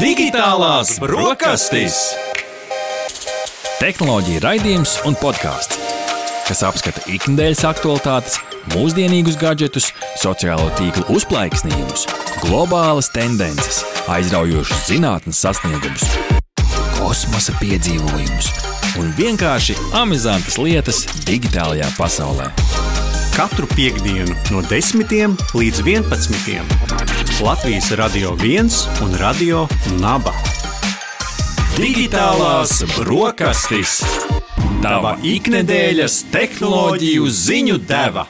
Digitālās brokastis! Tehnoloģija raidījums un podkāsts, kas apskata ikdienas aktualitātes, mūsdienīgus gadgetus, sociālo tīklu uzplaiksnījumus, globālas tendences, aizraujošus zinātnes sasniegumus, kosmosa piedzīvojumus un vienkārši amizantas lietas digitālajā pasaulē. Katru piekdienu no 10 līdz 11. Latvijas Radio 1 un Radio Naba. Digitālās brokastis! Tava ikdienas tehnoloģiju ziņu deva!